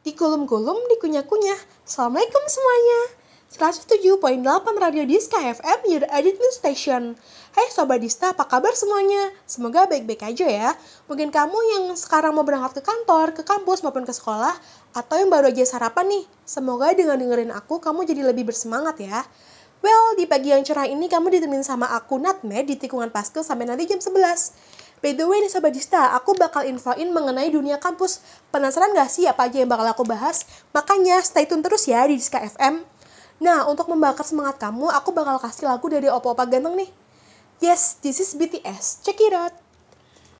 digulung-gulung, dikunyah-kunyah. Assalamualaikum semuanya. 107.8 Radio Diska FM, your edit news station. Hai Sobat Dista, apa kabar semuanya? Semoga baik-baik aja ya. Mungkin kamu yang sekarang mau berangkat ke kantor, ke kampus maupun ke sekolah, atau yang baru aja sarapan nih. Semoga dengan dengerin aku, kamu jadi lebih bersemangat ya. Well, di pagi yang cerah ini kamu ditemenin sama aku Natme di tikungan Paskel sampai nanti jam 11. By the way nih Sobat Dista, aku bakal infoin mengenai dunia kampus. Penasaran gak sih apa aja yang bakal aku bahas? Makanya stay tune terus ya di Diska FM. Nah, untuk membakar semangat kamu, aku bakal kasih lagu dari opa-opa ganteng nih. Yes, this is BTS. Check it out.